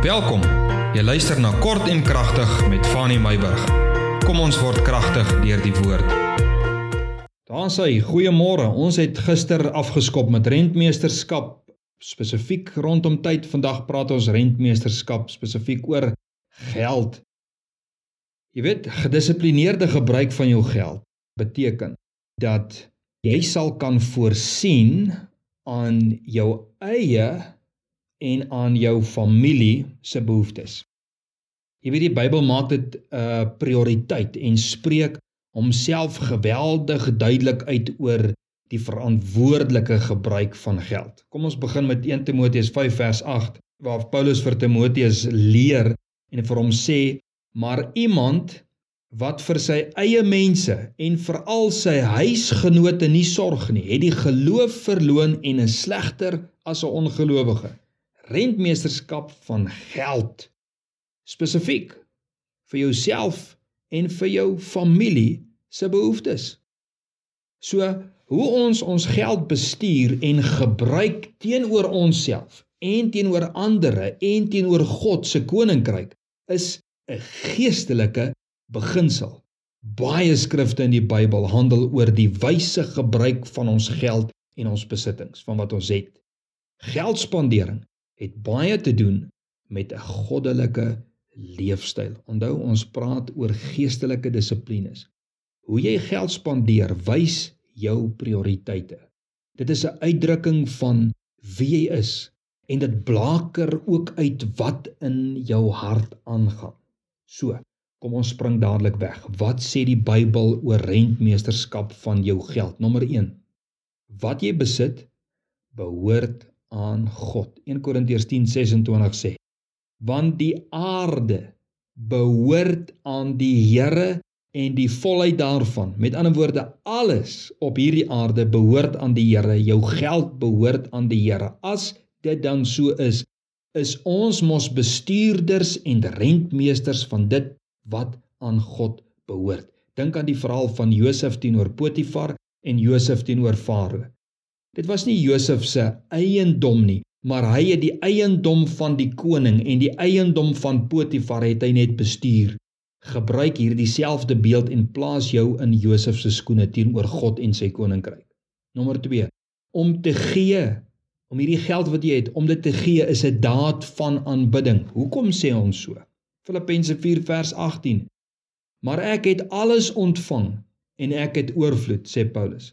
Welkom. Jy luister na Kort en Kragtig met Fanny Meyburg. Kom ons word kragtig deur die woord. Daar sê goeiemôre. Ons het gister afgeskop met rentmeesterskap spesifiek rondom tyd. Vandag praat ons rentmeesterskap spesifiek oor geld. Jy weet, gedissiplineerde gebruik van jou geld beteken dat jy sal kan voorsien aan jou eie en aan jou familie se behoeftes. Jy weet die Bybel maak dit 'n uh, prioriteit en spreek homself geweldig duidelik uit oor die verantwoordelike gebruik van geld. Kom ons begin met 1 Timoteus 5 vers 8 waar Paulus vir Timoteus leer en vir hom sê: "Maar iemand wat vir sy eie mense en veral sy huisgenote nie sorg nie, het die geloof verloon en is slegter as 'n ongelowige." Rentmeesterskap van geld spesifiek vir jouself en vir jou familie se behoeftes. So hoe ons ons geld bestuur en gebruik teenoor onsself en teenoor ander en teenoor God se koninkryk is 'n geestelike beginsel. Baie skrifte in die Bybel handel oor die wyse gebruik van ons geld en ons besittings, van wat ons het. Geldspandering het baie te doen met 'n goddelike leefstyl. Onthou ons praat oor geestelike dissiplines. Hoe jy geld spandeer wys jou prioriteite. Dit is 'n uitdrukking van wie jy is en dit blaker ook uit wat in jou hart aangaan. So, kom ons spring dadelik weg. Wat sê die Bybel oor rentmeesterskap van jou geld? Nommer 1. Wat jy besit behoort aan God. 1 Korintiërs 10:26 sê: Want die aarde behoort aan die Here en die volheid daarvan. Met ander woorde, alles op hierdie aarde behoort aan die Here. Jou geld behoort aan die Here. As dit dan so is, is ons mos bestuurders en rentmeesters van dit wat aan God behoort. Dink aan die verhaal van Josef teenoor Potifar en Josef teenoor Farao. Dit was nie Josef se eiendom nie, maar hy het die eiendom van die koning en die eiendom van Potifar het hy net bestuur. Gebruik hierdie selfde beeld en plaas jou in Josef se skoene teenoor God en sy koninkryk. Nommer 2. Om te gee, om hierdie geld wat jy het, om dit te gee is 'n daad van aanbidding. Hoekom sê ons so? Filippense 4 vers 18. Maar ek het alles ontvang en ek het oorvloed, sê Paulus.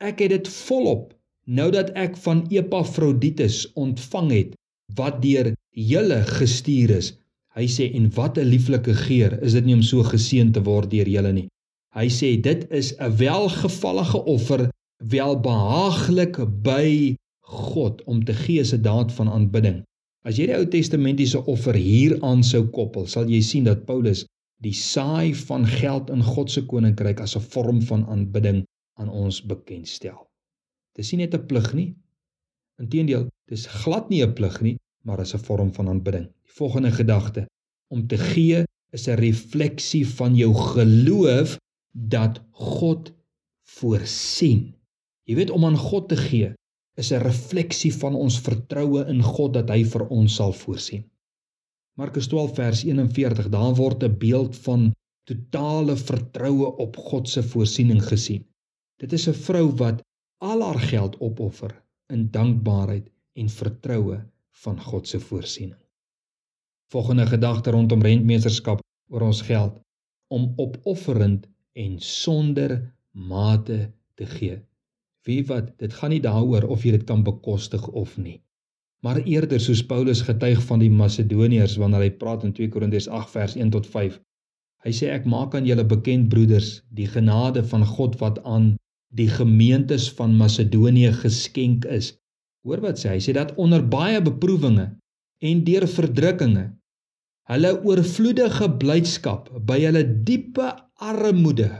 Ek het dit volop nou dat ek van Epafroditus ontvang het wat deur julle gestuur is. Hy sê en wat 'n lieflike geur is dit nie om so geseën te word deur julle nie. Hy sê dit is 'n welgevallige offer, welbehaaglik by God om te gee 'n daad van aanbidding. As jy die Ou Testamentiese offer hieraan sou koppel, sal jy sien dat Paulus die saai van geld in God se koninkryk as 'n vorm van aanbidding aan ons bekendstel. Dis nie net 'n plig nie. Inteendeel, dis glad nie 'n plig nie, maar is 'n vorm van aanbidding. Die volgende gedagte: om te gee is 'n refleksie van jou geloof dat God voorsien. Jy weet om aan God te gee is 'n refleksie van ons vertroue in God dat hy vir ons sal voorsien. Markus 12 vers 41, daar word 'n beeld van totale vertroue op God se voorsiening gesien. Dit is 'n vrou wat al haar geld opoffer in dankbaarheid en vertroue van God se voorsiening. Volgende gedagte rondom rentmeesterskap oor ons geld om opofferend en sonder mate te gee. Wie wat, dit gaan nie daaroor of jy dit kan bekostig of nie. Maar eerder soos Paulus getuig van die Macedoniërs wanneer hy praat in 2 Korintiërs 8 vers 1 tot 5. Hy sê ek maak aan julle bekend broeders die genade van God wat aan die gemeentes van Macedonië geskenk is. Hoor wat sê hy? Sê dat onder baie beproewinge en deur verdrukkinge hulle oorvloedige blydskap by hulle diepe armoede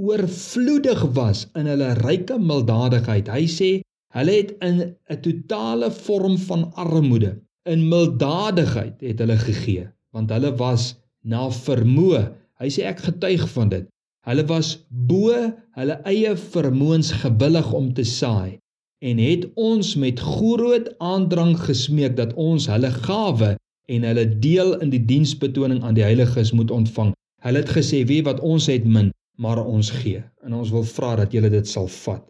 oorvloedig was in hulle ryke milddadigheid. Hy sê hulle het in 'n totale vorm van armoede in milddadigheid het hulle gegee want hulle was na vermoë. Hy sê ek getuig van dit. Hulle was bo hulle eie vermoëns gewillig om te saai en het ons met groot aandrang gesmeek dat ons hulle gawe en hulle deel in die diensbetoning aan die heiliges moet ontvang. Hulle het gesê, "Wie wat ons het min, maar ons gee." En ons wil vra dat julle dit sal vat.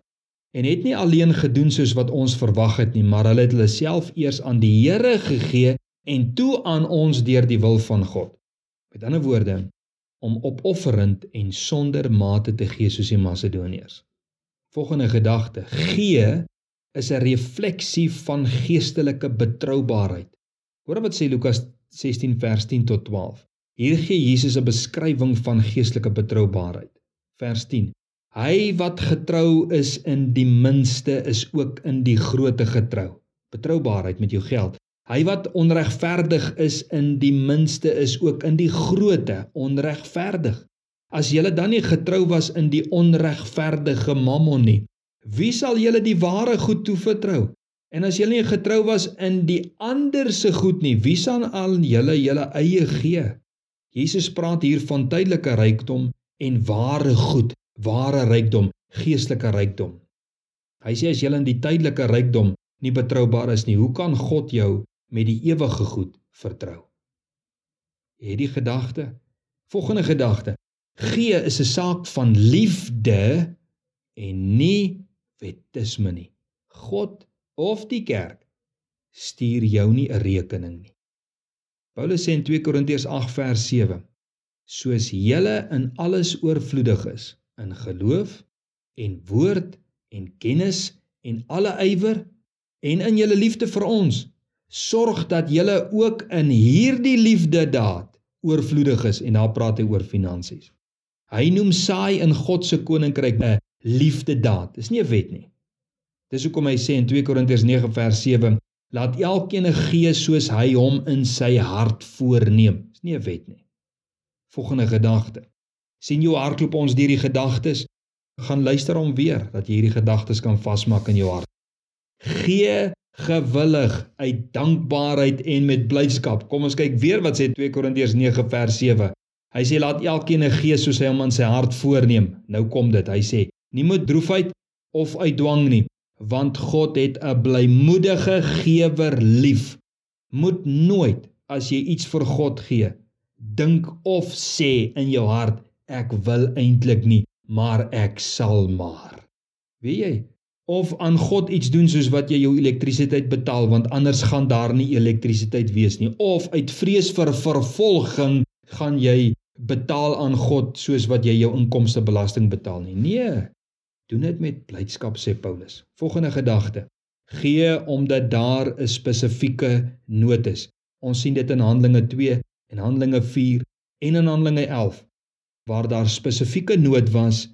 En het nie alleen gedoen soos wat ons verwag het nie, maar hulle het hulle self eers aan die Here gegee en toe aan ons deur die wil van God. Met ander woorde, om opofferend en sonder mate te gee soos die Macedoniërs. Volgende gedagte: gee is 'n refleksie van geestelike betroubaarheid. Hoor wat sê Lukas 16 vers 10 tot 12. Hier gee Jesus 'n beskrywing van geestelike betroubaarheid. Vers 10. Hy wat getrou is in die minste is ook in die groote getrou. Betroubaarheid met jou geld. Hy wat onregverdig is in die minste is ook in die groote onregverdig. As jy dan nie getrou was in die onregverdige mammon nie, Wie sal julle die ware goed toevertrou? En as julle nie getrou was in die ander se goed nie, wie sal aan julle julle eie gee? Jesus praat hier van tydelike rykdom en ware goed, ware rykdom, geestelike rykdom. Hy sê as julle in die tydelike rykdom nie betroubaar is nie, hoe kan God jou met die ewige goed vertrou? Het die gedagte? Volgende gedagte. Gee is 'n saak van liefde en nie wetisme nie. God of die kerk stuur jou nie 'n rekening nie. Paulus sê in 2 Korintiërs 8 vers 7: Soos julle in alles oorvloedig is in geloof en woord en kennis en alle ywer en in julle liefde vir ons, sorg dat julle ook in hierdie liefde daad oorvloedig is en daar praat hy oor finansies. Hy noem saai in God se koninkryk 'n liefdedaad. Dis nie 'n wet nie. Dis hoekom hy sê in 2 Korintiërs 9 vers 7, laat elkeen gee soos hy hom in sy hart voorneem. Dis nie 'n wet nie. Volgende gedagte. sien jou hardloop ons deur die gedagtes. Gaan luister hom weer dat jy hierdie gedagtes kan vasmaak in jou hart. Gee gewillig uit dankbaarheid en met blydskap. Kom ons kyk weer wat sê 2 Korintiërs 9 vers 7. Hy sê laat elkeen gee soos hy hom in sy hart voorneem. Nou kom dit. Hy sê nie met droefheid of uit dwang nie, want God het 'n blymoedige gewer lief. Moet nooit as jy iets vir God gee, dink of sê in jou hart ek wil eintlik nie, maar ek sal maar. Weet jy? Of aan God iets doen soos wat jy jou elektrisiteit betaal want anders gaan daar nie elektrisiteit wees nie of uit vrees vir vervolging gaan jy betaal aan God soos wat jy jou inkomste belasting betaal nie. Nee. Doen dit met blydskap sê Paulus. Volgende gedagte. Gee omdat daar 'n spesifieke nood is. Ons sien dit in Handelinge 2 en Handelinge 4 en in Handelinge 11 waar daar spesifieke nood was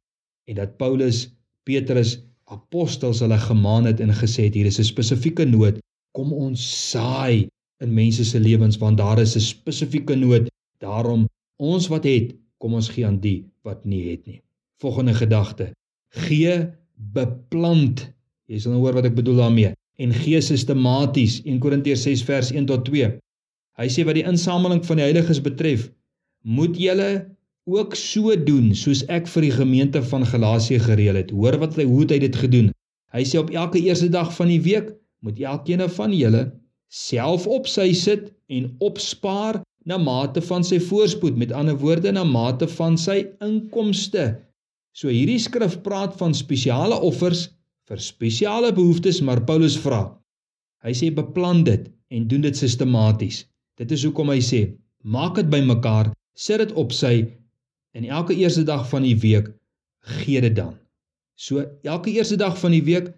en dat Paulus, Petrus, apostels hulle gemaan het en gesê het hier is 'n spesifieke nood, kom ons saai in mense se lewens want daar is 'n spesifieke nood. Daarom ons wat het, kom ons gee aan die wat nie het nie. Volgende gedagte gee beplant. Jy sal nou hoor wat ek bedoel daarmee. En gee sistematies 1 Korintiërs 6 vers 1 tot 2. Hy sê wat die insameling van die heiliges betref, moet julle ook so doen soos ek vir die gemeente van Galasië gereël het. Hoor wat hy hoe het hy dit gedoen? Hy sê op elke eerste dag van die week moet elkeen van julle self op sy sit en opspaar na mate van sy voorspoed, met ander woorde na mate van sy inkomste. So hierdie skrif praat van spesiale offers vir spesiale behoeftes, maar Paulus vra. Hy sê beplan dit en doen dit sistematies. Dit is hoekom hy sê, maak dit bymekaar, sit dit op sy en elke eerste dag van die week gee dit dan. So elke eerste dag van die week,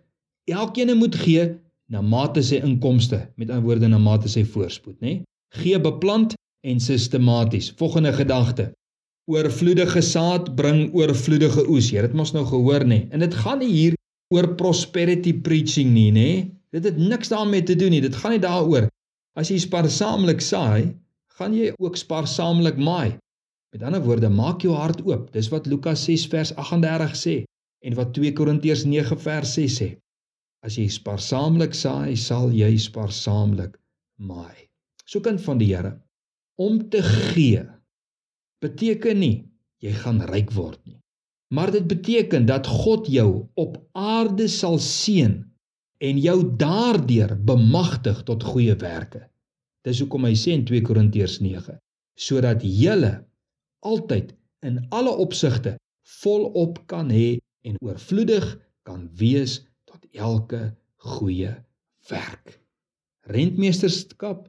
elkeen moet gee na mate sy inkomste, met ander woorde na mate sy voorspoed, nê? Gee beplant en sistematies. Volgende gedagte oorvloedige saad bring oorvloedige oes. Jy het mos nou gehoor nê. En dit gaan nie hier oor prosperity preaching nie, nê. Dit het niks daarmee te doen nie. Dit gaan nie daaroor as jy spaarsaamlik saai, gaan jy ook spaarsaamlik maai. Met ander woorde, maak jou hart oop. Dis wat Lukas 6 vers 38 sê en wat 2 Korintiërs 9 vers 6 sê. As jy spaarsaamlik saai, sal jy spaarsaamlik maai. So kind van die Here om te gee beteken nie jy gaan ryk word nie. Maar dit beteken dat God jou op aarde sal seën en jou daardeur bemagtig tot goeie werke. Dis hoekom hy sê in 2 Korintiërs 9, sodat julle altyd in alle opsigte volop kan hê en oorvloedig kan wees tot elke goeie werk. Rentmeesterskap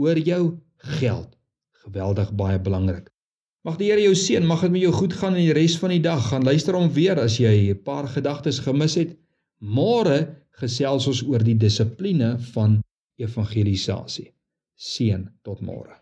oor jou geld. Geweldig baie belangrik. Mag die Here jou seën, mag dit met jou goed gaan in die res van die dag. Gaan luister hom weer as jy 'n paar gedagtes gemis het. Môre gesels ons oor die dissipline van evangelisasie. Seën tot môre.